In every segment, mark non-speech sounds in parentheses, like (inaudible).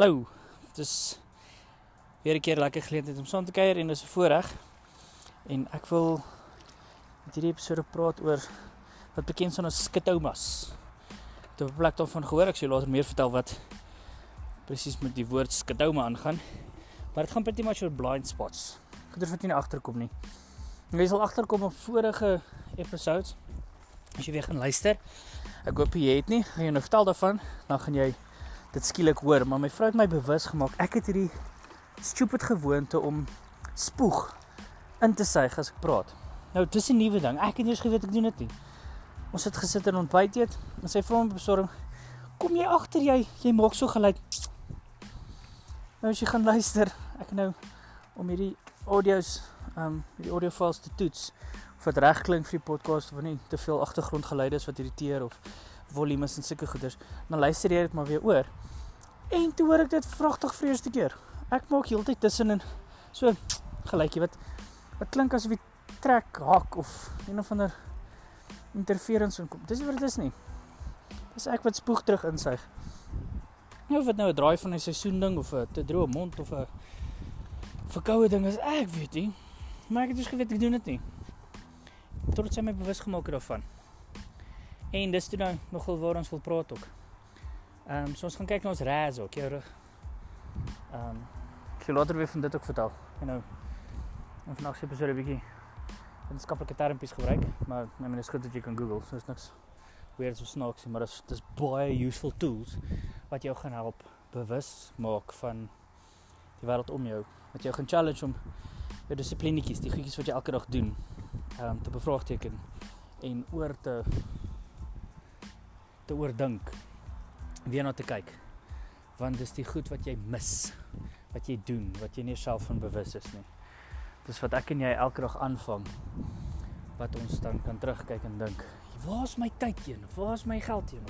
Hallo. Dit is weer 'n keer lekker geleentheid om saam te kuier en dis 'n voorreg. En ek wil met hierdie episode praat oor wat bekend staan as skitomas. Dit het 'n plek daarvan gehoor. Ek sal later meer vertel wat presies met die woord skitoma aangaan. Maar dit gaan pretty much oor blind spots. Ek er wat nie agterkom nie. Jy sal agterkom op vorige episodes as jy weer gaan luister. Ek hoop jy het nie. Gaan jy nou vertel daarvan, dan gaan jy dit skielik hoor, maar my vrou het my bewus gemaak. Ek het hierdie stupid gewoonte om spoeg in te suig as ek praat. Nou, dis 'n nuwe ding. Ek het eers geweet ek doen dit nie. Ons het gesit en ontbyt eet en sy vra my besorg, "Kom jy agter jy jy maak so geluid?" Nou as jy gaan luister, ek nou om hierdie audio's, ehm um, die audio files te toets of dit reg klink vir die podcast of nie te veel agtergrondgeluide is wat irriteer of volume is en sulke goeders, dan luister jy dit maar weer oor. En toe hoor ek dit vragtig vir eerste keer. Ek maak heeltyd tussenin so gelykie wat wat klink asof jy trek hak of een of ander interference inkom. Dis wat dit is nie. Dis ek wat spoeg terug insuig. Nou of dit nou 'n draai van 'n seisoen ding of 'n te droë mond of 'n verkoue ding is, ek weet nie. Maar ek het dus geweet ek doen dit nie. Tot sy my bewus gemaak het daarvan. En dis toe nou nogal waar ons wil praat ook. Ehm um, so ons gaan kyk na ons raz ook, jou rug. Ehm um, ek later weer van dit ook vertel. You know. En vandag se episode 'n bietjie wetenskaplike termpies gebruik, maar nee, men is goed dat jy kan Google, so is niks weird of snaaks nie, maar dit is dis baie useful tools wat jou gaan help bewus maak van die wêreld om jou. Wat jou gaan challenge om jou dissiplinetjies, die goedjies wat jy elke dag doen, ehm um, te bevraagteken en oor te te oordink weer na te kyk want dis die goed wat jy mis wat jy doen wat jy nie self van bewus is nie. Dis wat ek en jy elke dag aanvang wat ons dan kan terugkyk en dink waar is my tyd heen? Waar is my geld heen?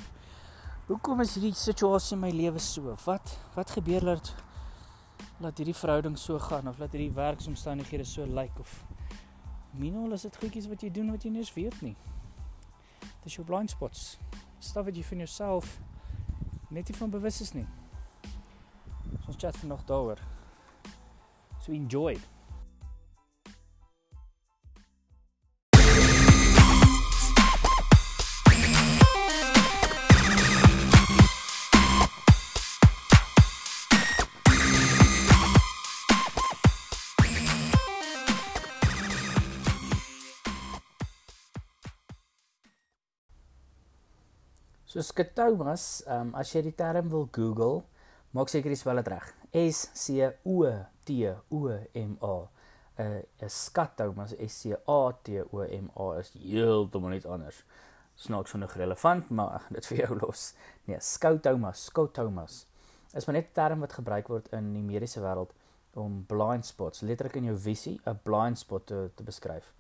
Hoekom is hierdie situasie in my lewe so? Wat wat gebeur dat laat hierdie verhouding so gaan of laat hierdie werksomstandighede so lyk like, of minol is dit goedjies wat jy doen wat jy nie eens weet nie? Dis jou blind spots stuff wat jy van jouself net nie van bewus is nie. So ons chat vanoggend daaroor. So enjoy. So skitomas, ehm um, as jy die term wil Google, maak seker jy spel dit reg. S C O T O M A. 'n uh, 'n skatomas S C A T O M A is heeltemal iets anders. Snaaks genoeg relevant, maar ek (laughs) gaan dit vir jou los. Nee, skoutomas, skoutomas. Is maar net 'n term wat gebruik word in die mediese wêreld om blind spots, letterlik in jou visie, 'n blind spot te, te beskryf.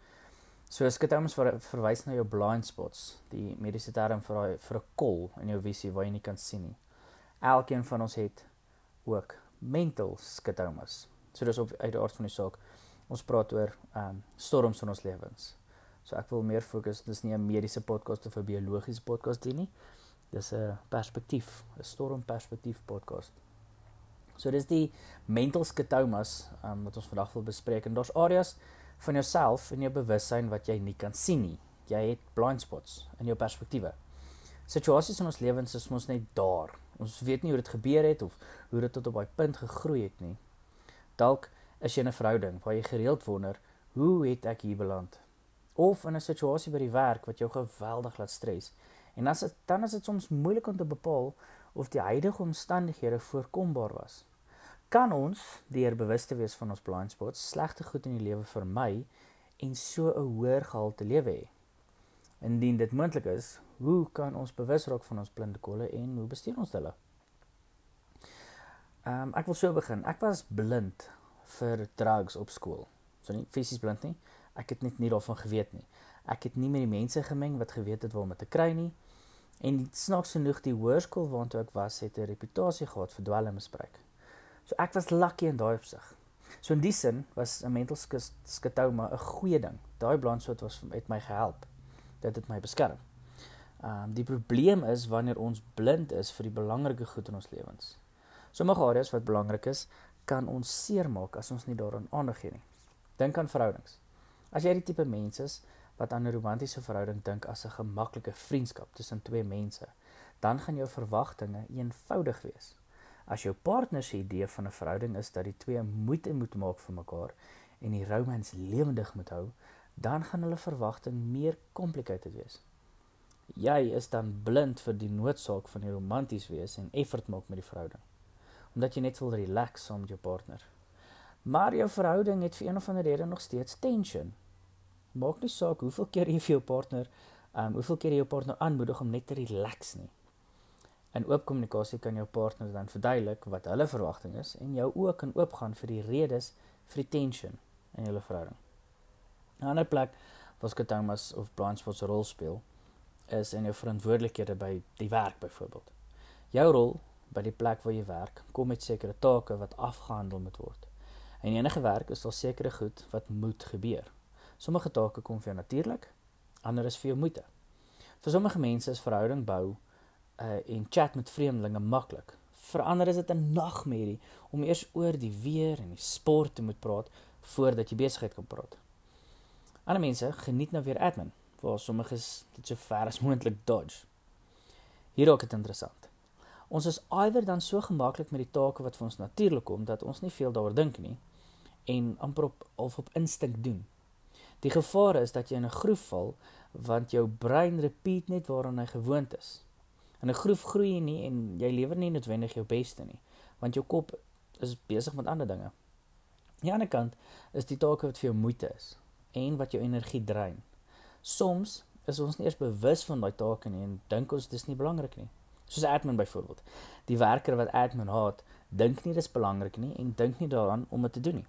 So as ver, verwys na jou blind spots, die mediese term vir daai vir 'n kol in jou visie waar jy nie kan sien nie. Elkeen van ons het ook mental skitomas. So dis op uit die aard van die saak. Ons praat oor ehm um, storms in ons lewens. So ek wil meer fokus, dis nie 'n mediese podcast of 'n biologiese podcast nie. Dis 'n perspektief, 'n stormperspektief podcast. So dis die mental ehm um, wat ons vandag wil bespreek en daar's areas van jouself en jou bewussyn wat jy nie kan sien nie. Jy het blind spots in jou perspektiewe. Situasies in ons lewens is mos net daar. Ons weet nie hoe dit gebeur het of hoe dit tot op daai punt gegroei het nie. Dalk is jy 'n verhouding waar jy gereeld wonder, hoe het ek hier beland? Of in 'n situasie by die werk wat jou geweldig laat stres. En as dit dan is dit soms moeilik om te bepaal of die huidige omstandighede voorkombaar was kan ons deur bewus te wees van ons blind spots slegte goed in die lewe vermy en so 'n hoër gehalte lewe hê. Indien dit moontlik is, hoe kan ons bewus raak van ons blinde kolle en hoe bestuur ons hulle? Ehm um, ek wil so begin. Ek was blind vir drugs op skool. So nie fisies blind nie. Ek het net nie daarvan geweet nie. Ek het nie met die mense gemeng wat geweet het waar om te kry nie. En snaaks genoeg die hoërskool waartoe ek was, het 'n reputasie gehad vir dwelmmisbruik. So ek was lucky in daai opsig. So in die sin was 'n mental skitouma 'n goeie ding. Daai blindspoot was het my gehelp. Dit het my beskerm. Ehm um, die probleem is wanneer ons blind is vir die belangrike goed in ons lewens. Sommige areas wat belangrik is, kan ons seermaak as ons nie daaraan aandag gee nie. Dink aan verhoudings. As jy die tipe mens is wat aan 'n romantiese verhouding dink as 'n gemaklike vriendskap tussen twee mense, dan gaan jou verwagtinge eenvoudig wees. As jou partner se idee van 'n verhouding is dat die twee moeite moet maak vir mekaar en die romance lewendig moet hou, dan gaan hulle verwagting meer complicated wees. Jy is dan blind vir die noodsaak van die romanties wees en effort maak met die verhouding. Omdat jy net wil relax saam met jou partner. Maar jou verhouding het vir een of ander rede nog steeds tension. Maak nie saak hoeveel keer jy vir jou partner, um, hoeveel keer jy jou partner aanmoedig om net te relax nie. In oop kommunikasie kan jou partner dan verduidelik wat hulle verwagting is en jou ook kan oopgaan vir die redes vir die tension in julle verhouding. 'n Ander plek waar skep Thomas of Blanchford se rol speel is in jou verantwoordelikhede by die werk byvoorbeeld. Jou rol by die plek waar jy werk kom met sekere take wat afgehandel moet word. En enige werk is daar sekere goed wat moet gebeur. Sommige take kom vir jou natuurlik, ander is vir jou moeite. Vir sommige mense is verhouding bou uh en chat met vreemdelinge maklik. Vir ander is dit 'n nagmerrie om eers oor die weer en die sport te moet praat voordat jy besigheid kan praat. Ander mense geniet nou weer admin, waar sommiges dit so ver as (laughs) moontlik dodge. Hier ook dit interessant. Ons is eider dan so gemaklik met die take wat vir ons natuurlik kom dat ons nie veel daaroor dink nie en amper op of op instink doen. Die gevaar is dat jy in 'n groef val want jou brein repeat net waaraan hy gewoond is. In 'n groef groei jy nie en jy lewer nie noodwendig jou beste nie, want jou kop is besig met ander dinge. Aan die ander kant is die take wat vir jou moeite is en wat jou energie drein. Soms is ons nie eers bewus van daai take nie en dink ons dis nie belangrik nie. Soos admin byvoorbeeld. Die werker wat admin haat, dink nie dis belangrik nie en dink nie daaraan om dit te doen nie.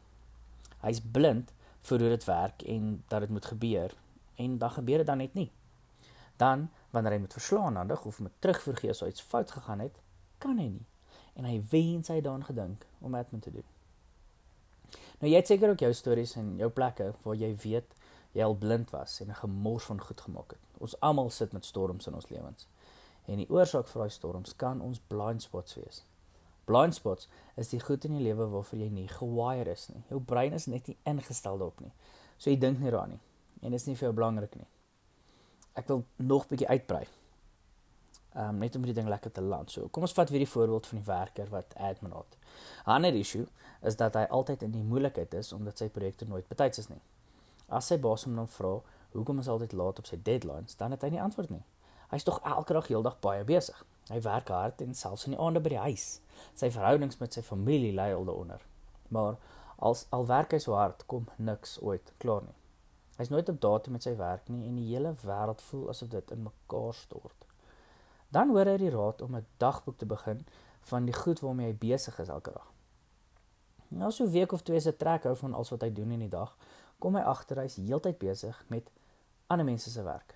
Hy's blind vir hoe dit werk en dat dit moet gebeur en dan gebeur dit dan net nie. Dan wanneer hy moet verslaanhandig of moet terugvergee as iets fout gegaan het, kan hy nie. En hy wens hy daaraan gedink om admin te doen. Nou jy het seker ook jou stories en jou plekke waar jy weet jy al blind was en 'n gemors van goed gemaak het. Ons almal sit met storms in ons lewens. En die oorsaak vir daai storms kan ons blind spots wees. Blind spots is die goed in die lewe waarvoor jy nie gewire is nie. Jou brein is net nie ingestel daarop nie. So jy dink nie daaraan nie. En dit is nie vir jou belangrik nie ek wil nog bietjie uitbrei. Ehm um, net om die ding lekker te land. So, kom ons vat weer die voorbeeld van die werker wat admin het. 'n Ander issue is dat hy altyd in die moeilikheid is omdat sy projekte nooit betyds is nie. As sy baas hom dan vra, "Hoekom is hy altyd laat op sy deadlines?" dan het hy nie antwoord nie. Hy's tog elke dag heeldag baie besig. Hy werk hard en selfs in die aande by die huis. Sy verhoudings met sy familie lê al daaronder. Maar als al werk hy so hard, kom niks ooit klaar nie. Hy's nooit op datum met sy werk nie en die hele wêreld voel asof dit in mekaar stort. Dan hoor hy die raad om 'n dagboek te begin van die goed waarmee hy besig is elke dag. Nou so 'n week of twee se trek hou van alles wat hy doen in die dag, kom hy agter hy's heeltyd besig met ander mense se werk.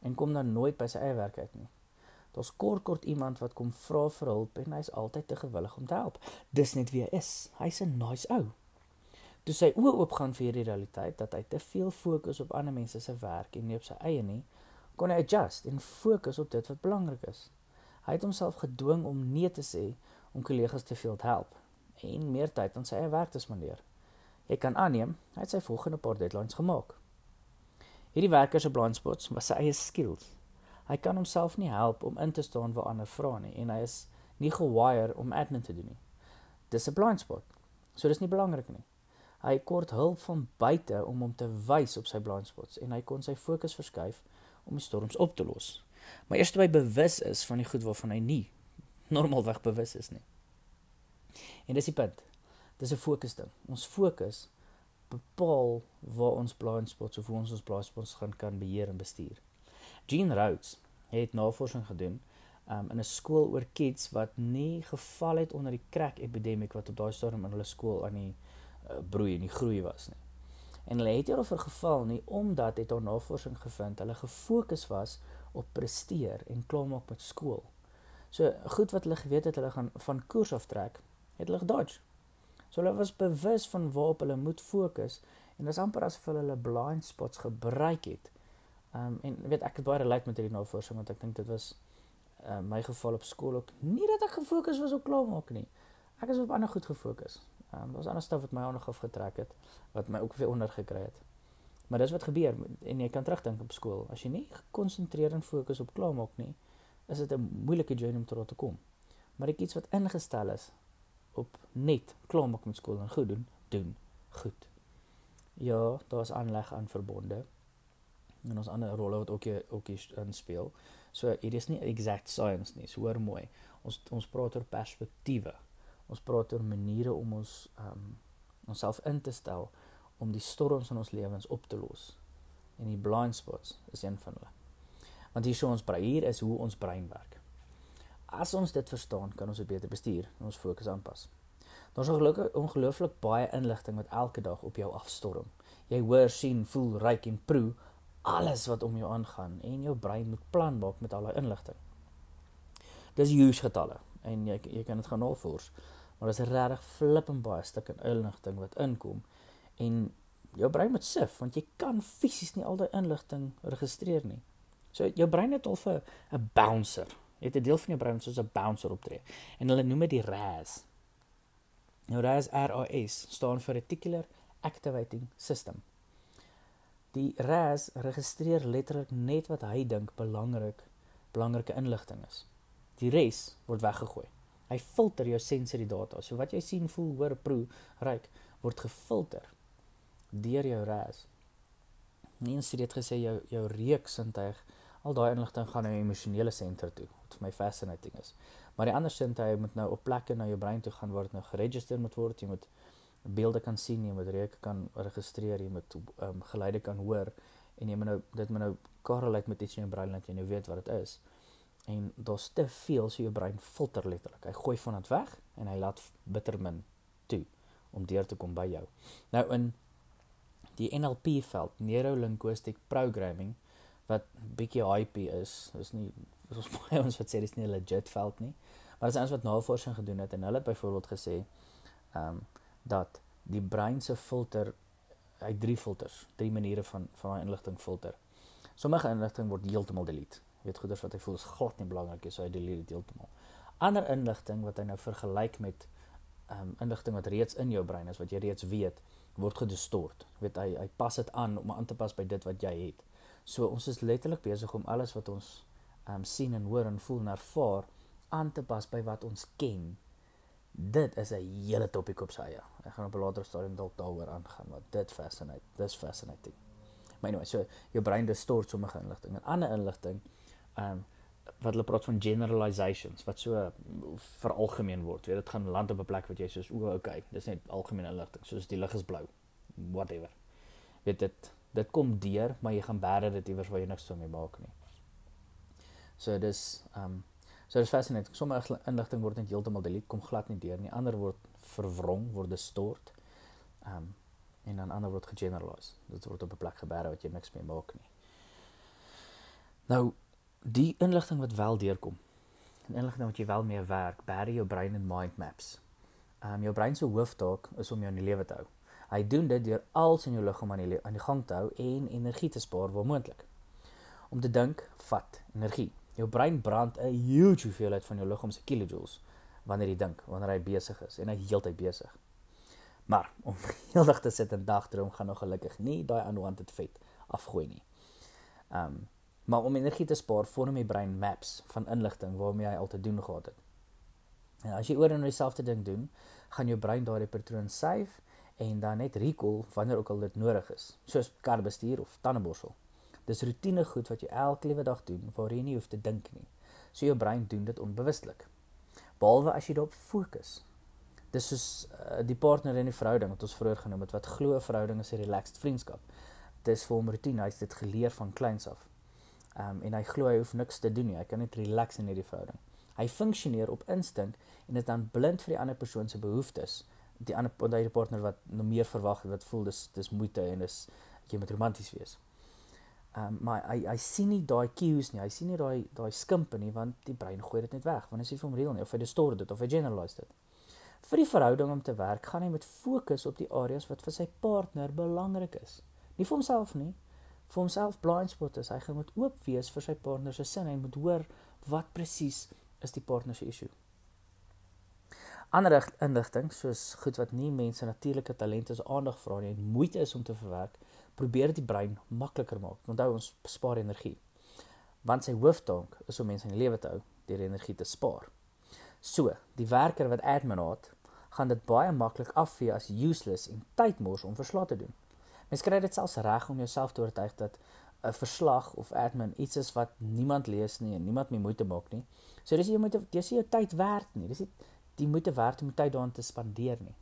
En kom dan nooit by sy eie werk uit nie. Daar's kort kort iemand wat kom vra vir hulp en hy's altyd te gewillig om te help. Dis net wie hy is. Hy's 'n nice ou. Toe sy oë oopgaan vir hierdie realiteit dat hy te veel fokus op ander mense se werk en nie op sy eie nie, kon hy adjust en fokus op dit wat belangrik is. Hy het homself gedwing om nee te sê om kollegas te veel te help en meer tyd aan sy eie werk te spandeer. Jy kan aanneem hy het sy volgende paar deadlines gemaak. Hierdie werker se blind spots was sy eie skills. Hy kan homself nie help om in te staan waar ander vra nie en hy is nie gewire om admin te doen nie. Dis 'n blind spot. So dis nie belangrik nie. Hy kort hulp van buite om hom te wys op sy blind spots en hy kon sy fokus verskuif om die storms op te los. Maar eers toe hy bewus is van die goed waarvan hy nie normaalweg bewus is nie. En dis die punt. Dis 'n fokus ding. Ons fokus bepaal waar ons blind spots of hoe ons ons blind spots gaan kan beheer en bestuur. Gene Rhodes het navorsing gedoen um, in 'n skool oor kids wat nie geval het onder die crack epidemie wat op daai stadium in hulle skool aan die broei en die groei was nie. En hulle het hieroor geval nie omdat het daar navorsing gevind hulle gefokus was op presteer en klaarmaak met skool. So goed wat hulle geweet het hulle gaan van koers aftrek, het hulle gedodge. So hulle was bewus van waarop hulle moet fokus en dis amper asof hulle hulle blind spots gebruik het. Um en weet ek het baie relate met hierdie navorsing want ek dink dit was uh, my geval op skool ook nie dat ek gefokus was op klaarmaak nie. Ek is op ander goed gefokus. Ehm um, daar's ander stof wat my aandag afgetrek het wat my ook weer onder gekry het. Maar dis wat gebeur en jy kan terugdink op skool. As jy nie gekonsentreer en fokus op klaarmaak nie, is dit 'n moeilike journey om tot te kom. Maar ek iets wat ingestel is op net klaarmaak met skool en goed doen, doen goed. Ja, daar's aanleg aan verbonde. En ons ander rolle wat ook hier ook hier in speel. So hier is nie exact science nie. So hoor mooi. Ons ons praat oor perspektiewe. Ons praat oor maniere om ons um, onsself in te stel om die storms in ons lewens op te los. En die blind spots is een van hulle. Want hier sou ons brein hier is hoe ons brein werk. As ons dit verstaan, kan ons dit beter bestuur en ons fokus aanpas. Daar's ongelukkig ongelooflik baie inligting wat elke dag op jou afstorm. Jy hoor, sien, voel, ruik en proe alles wat om jou aangaan en jou brein moet plan maak met al daai inligting. Dis huge getalle en jy jy kan dit gaan navors, maar daar's regtig flippend baie stukke inligting wat inkom en jou brein moet sif want jy kan fisies nie al daai inligting registreer nie. So jou brein het al vir 'n bouncer. Jy het 'n deel van jou brein soos 'n bouncer optree en hulle noem dit die RAS. Nou RAS RAS staan vir Reticular Activating System. Die RAS registreer letterlik net wat hy dink belangrik belangrike inligting is. Die res word weggegooi. Hy filter jou sensory data. So wat jy sien, voel, hoor, proe, ruik word gefilter deur jou RAS. Nie eens dit gesê jou jou reuksintuig, al daai inligting gaan na jou emosionele senter toe. Wat vir my fascinating is. Maar die ander sintuie moet nou op plekke na jou brein toe gaan waar dit nou geregistreer moet word. Jy moet beelde kan sien, jy moet reuke kan registreer, jy moet ehm um, geluide kan hoor en jy moet nou dit moet nou korreleer met iets in jou brein dat jy nou weet wat dit is. En daar's te veel so jou brein filter letterlik. Hy gooi van dit weg en hy laat bitter min toe om deur te kom by jou. Nou in die NLP veld, neuro linguistic programming wat bietjie hype is, is nie ons (laughs) baie ons wat sê dis nie 'n legit veld nie. Maar as ons wat navorsing gedoen het en hulle het byvoorbeeld gesê ehm um, dat die brein se filter hy drie filters, drie maniere van van daai inligting filter. Sommige inligting word heeltemal delete. Jy weet goeders wat hy voel is glad nie belangrik nie, so hy delete dit heeltemal. Ander inligting wat hy nou vergelyk met ehm um, inligting wat reeds in jou brein is wat jy reeds weet, word gedistort. Jy weet hy hy pas dit aan om aan te pas by dit wat jy het. So ons is letterlik besig om alles wat ons um sien en hoor en voel en ervaar aan te pas by wat ons ken. Dit is 'n hele topik op sy eie. Ek gaan op 'n later stadium dalk daaroor aangaan want dit fascinate. Dis fascinating. Maar anyway, so jou brein distort sommige inligting en ander inligting um wat hulle praat van generalizations wat so veralgemeen word. Weet dit gaan land op 'n plek wat jy soos o, okay, dis net algemene inligting, soos die lig is blou. Whatever. Weet dit dit kom deur, maar jy gaan bære dit iewers waar jy niks mee maak nie. So dis um so dis fascinating. Sommige inligting word net heeltemal delete, kom glad nie deur nie. Ander word verwrong, word distort. Um en dan ander word gegeneraliseer. Dit word op 'n plek gebeere wat jy niks mee maak nie. Nou die inligting wat wel deurkom. En inligting wat jy wel mee werk, bære jou brein en mind maps. Um jou brein se hooftaak is om jou in die lewe te hou. Hy doen dit deur als in jou liggaam aan die aan die gang te hou en energie te spaar waar moontlik. Om te dink vat energie. Jou brein brand 'n huge hoeveelheid van jou liggaam se kilojoules wanneer jy dink, wanneer hy besig is en hy heeltyd besig. Maar om (laughs) heeldag te sit en dagdroom gaan nog gelukkig nie daai unwanted vet afgooi nie. Um maar om energie te spaar, vorm jy brein maps van inligting waarmee hy al te doen gehad het. En as jy oor en oor dieselfde ding doen, gaan jou brein daardie patroon save en dan net recall wanneer ook al dit nodig is, soos kar bestuur of tandeborsel. Dis rotine goed wat jy elke liewe dag doen waar jy nie hoef te dink nie. So jou brein doen dit onbewustelik. Behalwe as jy daarop fokus. Dis soos uh, die partner in die verhouding wat ons vroeër genoem het wat glo 'n verhouding is 'n relaxed vriendskap. Dis vir hom rotine, hy het dit geleer van kleins af. Um, en hy glo hy hoef niks te doen nie. Hy kan net relax in hierdie verhouding. Hy funksioneer op instink en dit dan blind vir die ander persoon se behoeftes. Die ander die partner wat nog meer verwag, wat voel dis dis moeite en dis jy moet romanties wees. Um, maar hy hy sien nie daai cues nie. Hy sien nie daai daai skimpe nie want die brein gooi dit net weg. Want as hy vir hom reël nie of hy distort dit of hy generalize dit. Vir die verhouding om te werk, gaan hy met fokus op die areas wat vir sy partner belangrik is. Nie vir homself nie. Vir homself blind spot is hy gaan moet oop wees vir sy partner se sin. Hy moet hoor wat presies is die partner se issue? Ander inligting soos goed wat nie mense natuurlike talente se aandag vra nie en moeite is om te verwerk, probeer die brein makliker maak. Onthou ons spaar energie. Want sy hooftaak is om mense in die lewe te hou deur energie te spaar. So, die werker wat admin het, gaan dit baie maklik afvee as useless en tydmors om verslae te doen. Mens kry dit selfs reg om jouself te oortuig dat 'n verslag of admin iets is wat niemand lees nie en niemand mee moeite maak nie. So dis jy moet dis jy jou tyd werd nie. Dis die moeite werd om tyd daaraan te spandeer nie.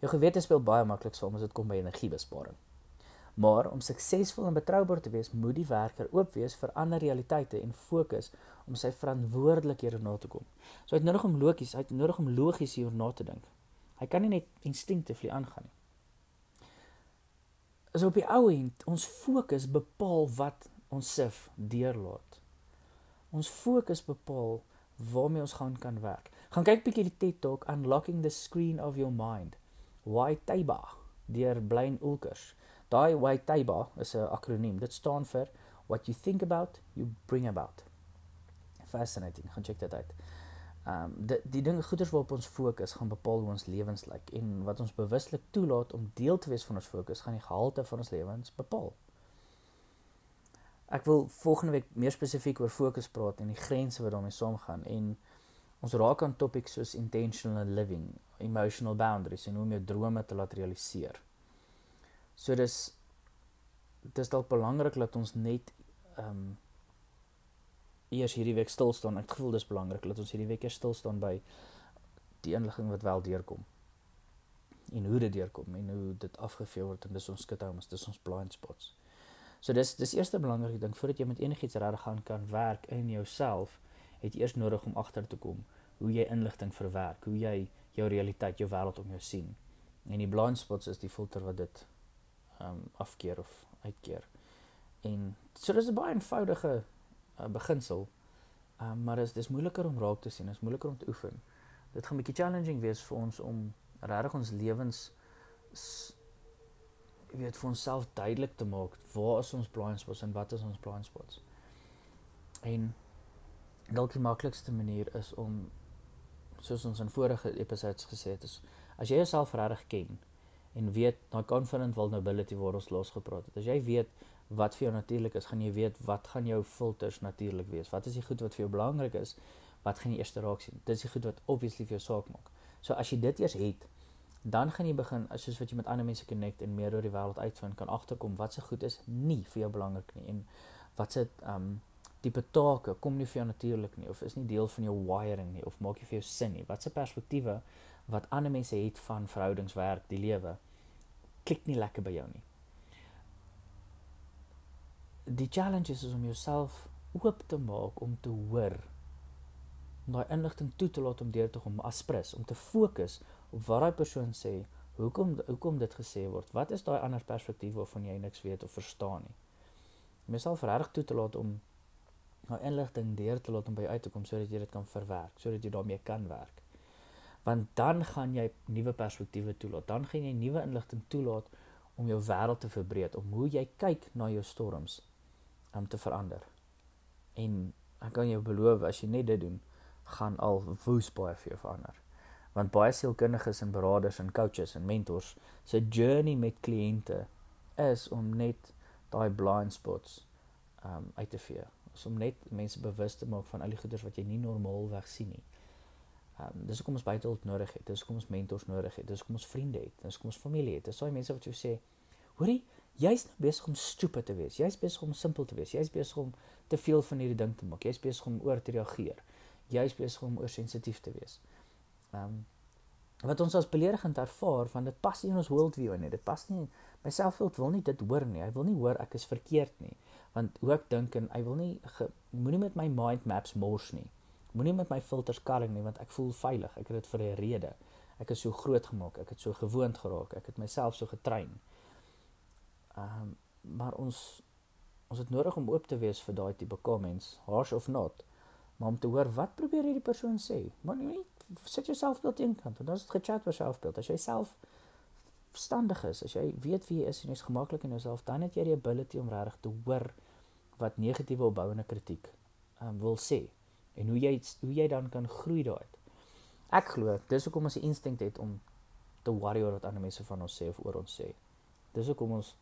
Jou gewete speel baie maklik saam as dit kom by energiebesparing. Maar om suksesvol en betroubaar te wees, moet die werker oop wees vir ander realiteite en fokus om sy verantwoordelikhede na te kom. So hy het nodig om logies, hy het nodig om logies hieroor na te dink. Hy kan nie net instinctively aangaan nie. As op die ou end ons fokus bepaal wat ons sif deurlaat. Ons fokus bepaal waarmee ons gaan kan werk. Gaan kyk bietjie die TED Talk Unlocking the Screen of Your Mind. Why Taiba deur Blaine Ulkers. Daai Why Taiba is 'n akroniem. Dit staan vir What you think about, you bring about. Fascinating. Gaan check dit uit. Ehm um, die die dinge goeders waarop ons fokus gaan bepaal hoe ons lewens lyk en wat ons bewuslik toelaat om deel te wees van ons fokus gaan die gehalte van ons lewens bepaal. Ek wil volgende week meer spesifiek oor fokus praat en die grense wat daarmee saamgaan en ons raak aan topics soos intentional living, emotional boundaries en hoe om jou drome te laat realiseer. So dis dis dalk belangrik dat ons net ehm um, eers hierdie week stil staan. Ek gevoel dis belangrik dat ons hierdie week eers stil staan by die inligting wat wel deurkom. En hoe dit deurkom en hoe dit afgevee word en dis ons skithomes, dis ons blind spots. So dis dis eerste belangrike ding voordat jy met enigiets regtig gaan kan werk in jouself, het jy eers nodig om agter te kom hoe jy inligting verwerk, hoe jy jou realiteit, jou wêreld om jou sien. En die blind spots is die filter wat dit ehm um, afkeer of uitkeer. En so dis 'n baie eenvoudige uh, beginsel. Um, maar dis dis moeiliker om raak te sien, is moeiliker om te oefen. Dit gaan 'n bietjie challenging wees vir ons om regtig ons lewens weet vir onsself duidelik te maak waar is ons blind spots en wat is ons blind spots. En dalk die maklikste manier is om soos ons in vorige episodes gesê het, is as jy jouself regtig ken en weet daai confident vulnerability waar ons laas gepraat het. As jy weet wat vir jou natuurlik is, gaan jy weet wat gaan jou filters natuurlik wees. Wat is die goed wat vir jou belangrik is? Wat gaan jy eers raak sien? Dis die goed wat obviously vir jou saak maak. So as jy dit eers het, dan gaan jy begin soos wat jy met ander mense connect en meer oor die wêreld uitvind, kan agterkom wat se goed is nie vir jou belangrik nie en wat se um tipe take kom nie vir jou natuurlik nie of is nie deel van jou wiring nie of maak jy vir jou sin nie. Wat se perspektiewe wat ander mense het van verhoudingswerk, die lewe klik nie lekker by jou nie die challenge is om jouself oop te maak om te hoor om daai inligting toe te laat om deur te kom aspres om te fokus op wat daai persoon sê hoekom hoekom dit gesê word wat is daai ander perspektief waarvan jy niks weet of verstaan nie. Om jouself reg toe te laat om daai inligting deur te laat om by uit te kom sodat jy dit kan verwerk sodat jy daarmee kan werk. Want dan gaan jy nuwe perspektiewe toelaat dan gaan jy nuwe inligting toelaat om jou wêreld te verbreek om hoe jy kyk na jou storms om te verander. En ek kan jou beloof as jy net dit doen, gaan al woes baie vir jou verander. Want baie sielkundiges en beraders en coaches en mentors se journey met kliënte is om net daai blind spots um uit te vee. Is om net mense bewus te maak van al die goeders wat jy nie normaalweg sien nie. Um dis hoekom ons baie hulp nodig het. Dis hoekom ons mentors nodig het. Dis hoekom ons vriende het. Dis hoekom ons familie het. Dis daai mense wat jou sê, "Hoorie, Jy's nou besig om stupid te wees. Jy's besig om simpel te wees. Jy's besig om te veel van hierdie ding te maak. Jy's besig om oor te reageer. Jy's besig om oorsensitief te wees. Ehm um, wat ons as beledigend ervaar want dit pas nie in ons worldview nie. Dit pas nie myself wil nie dit hoor nie. Hy wil nie hoor ek is verkeerd nie. Want hoe ek dink en hy wil nie moenie met my mind maps mors nie. Moenie met my filters karring nie want ek voel veilig. Ek het dit vir 'n rede. Ek is so groot gemaak. Ek het so gewoond geraak. Ek het myself so getrein. Ehm um, maar ons ons het nodig om oop te wees vir daai tipe comments, harsh of not. Maar om te hoor wat probeer hierdie persoon sê. Maar nie sit jouself beeld eenkant en dan is dit gechat oor selfbeeld. As jy self verstandig is, as jy weet wie jy is en jy's gemaklik in jouself, dan het jy die ability om regtig te hoor wat negatiewe opbouende kritiek ehm um, wil sê en hoe jy hoe jy dan kan groei daaruit. Ek glo dis hoekom ons 'n instink het om te worry oor wat ander mense van ons sê of oor ons sê. Dis hoekom ons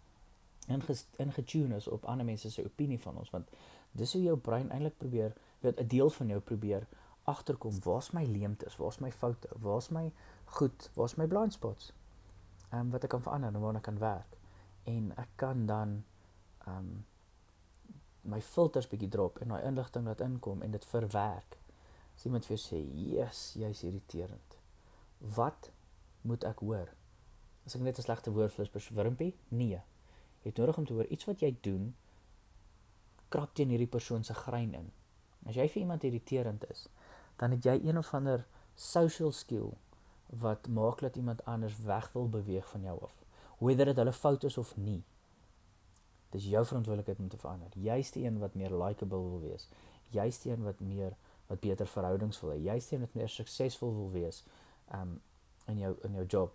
ingetune is op ander mense se opinie van ons want dis hoe jou brein eintlik probeer weet 'n deel van jou probeer agterkom waar's my leemtes, waar's my foute, waar's my goed, waar's my blind spots. Ehm um, wat ek kan verander en waarna kan werk. En ek kan dan ehm um, my filters bietjie drop en daai inligting laat inkom en dit verwerk. As iemand vir jou sê, "Yes, jy's irriterend." Wat moet ek hoor? As ek net 'n slegte woord vir 'n wurmpie? Nee. Jy het nodig om te hoor iets wat jy doen krap teen hierdie persoon se grein in. As jy vir iemand irriterend is, dan het jy een of ander social skill wat maak dat iemand anders weg wil beweeg van jou af. Whether dit hulle fout is of nie. Dis jou verantwoordelikheid om te verander. Jy's die een wat meer likable wil wees. Jy's die een wat meer wat beter verhoudings wil hê. Jy's die een wat meer suksesvol wil wees um in jou in jou job.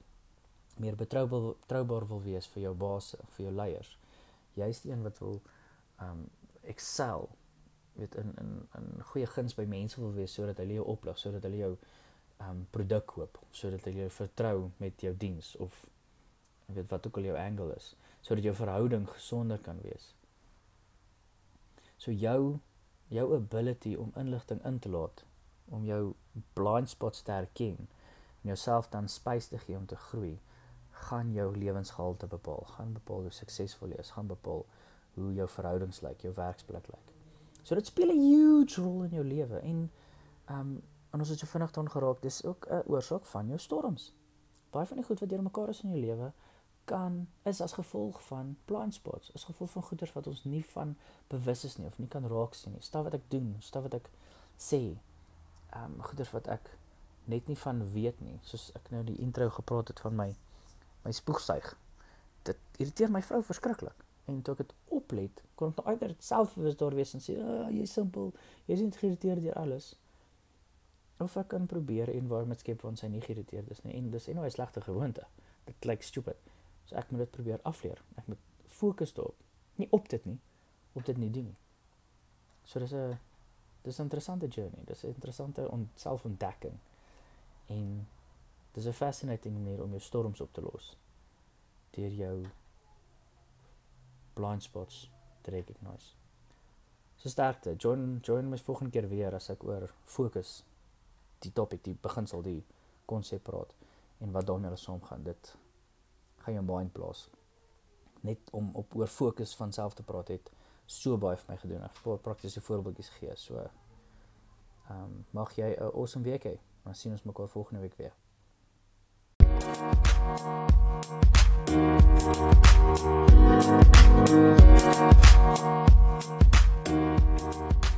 Meer betroubaar betroubaar wil wees vir jou baas, vir jou leiers. Jy's die een wat wil um excel weet in in in goeie guns by mense wil wees sodat hulle jou oplig, sodat hulle jou um produk koop, sodat hulle jou vertrou met jou diens of weet wat ook al jou angle is sodat jou verhouding gesonder kan wees. So jou jou ability om inligting in te laat, om jou blind spots te herken en jouself dan space te gee om te groei, gaan jou lewensgehalte bepaal, gaan bepaal hoe suksesvol jy is, gaan bepaal hoe jou verhoudings lyk, jou werksplek lyk. So dit speel 'n huge rol in jou lewe en um en ons het so vinnig dan geraak, dis ook 'n oorsaak van jou storms. Baie van die goed wat deur mekaar is in jou lewe kan is as gevolg van blind spots, as gevolg van goeders wat ons nie van bewus is nie of nie kan raak sien nie. Staf wat ek doen, staf wat ek sê. Ehm um, goeders wat ek net nie van weet nie, soos ek nou die intro gepraat het van my my spoegsuig. Dit irriteer my vrou verskriklik. En toe ek dit oplet, kon ek nou uitder selfbewus daar wees en sê, "Ag, oh, jy's simpel. Jy's nie geïrriteerd deur alles." Of ek kan probeer en waar met skep van sy nie geïrriteerd is nie. En dis en nou 'n slegte gewoonte. Dit klink stupid. So ek moet dit probeer afleer. Ek moet fokus daarop. Nie op dit nie, op dit nie doen nie. So dis 'n dis 'n interessante journey. Dis 'n interessante selfontdekking. En dis 'n fascinating manier om jou storms op te los deur jou blind spots te recognize. So sterkte. Join join my volgende keer weer as ek oor fokus die topik, die beginsel, die konsep praat en wat daarmee saamgaan. Dit gaan jou mind blaas. Net om op oor fokus van self te praat het so baie vir my gedoen. Ek het praktiese voorbeeldjies gegee. So ehm um, mag jy 'n awesome week hê. Ons sien ons mekaar volgende week weer. Thank you.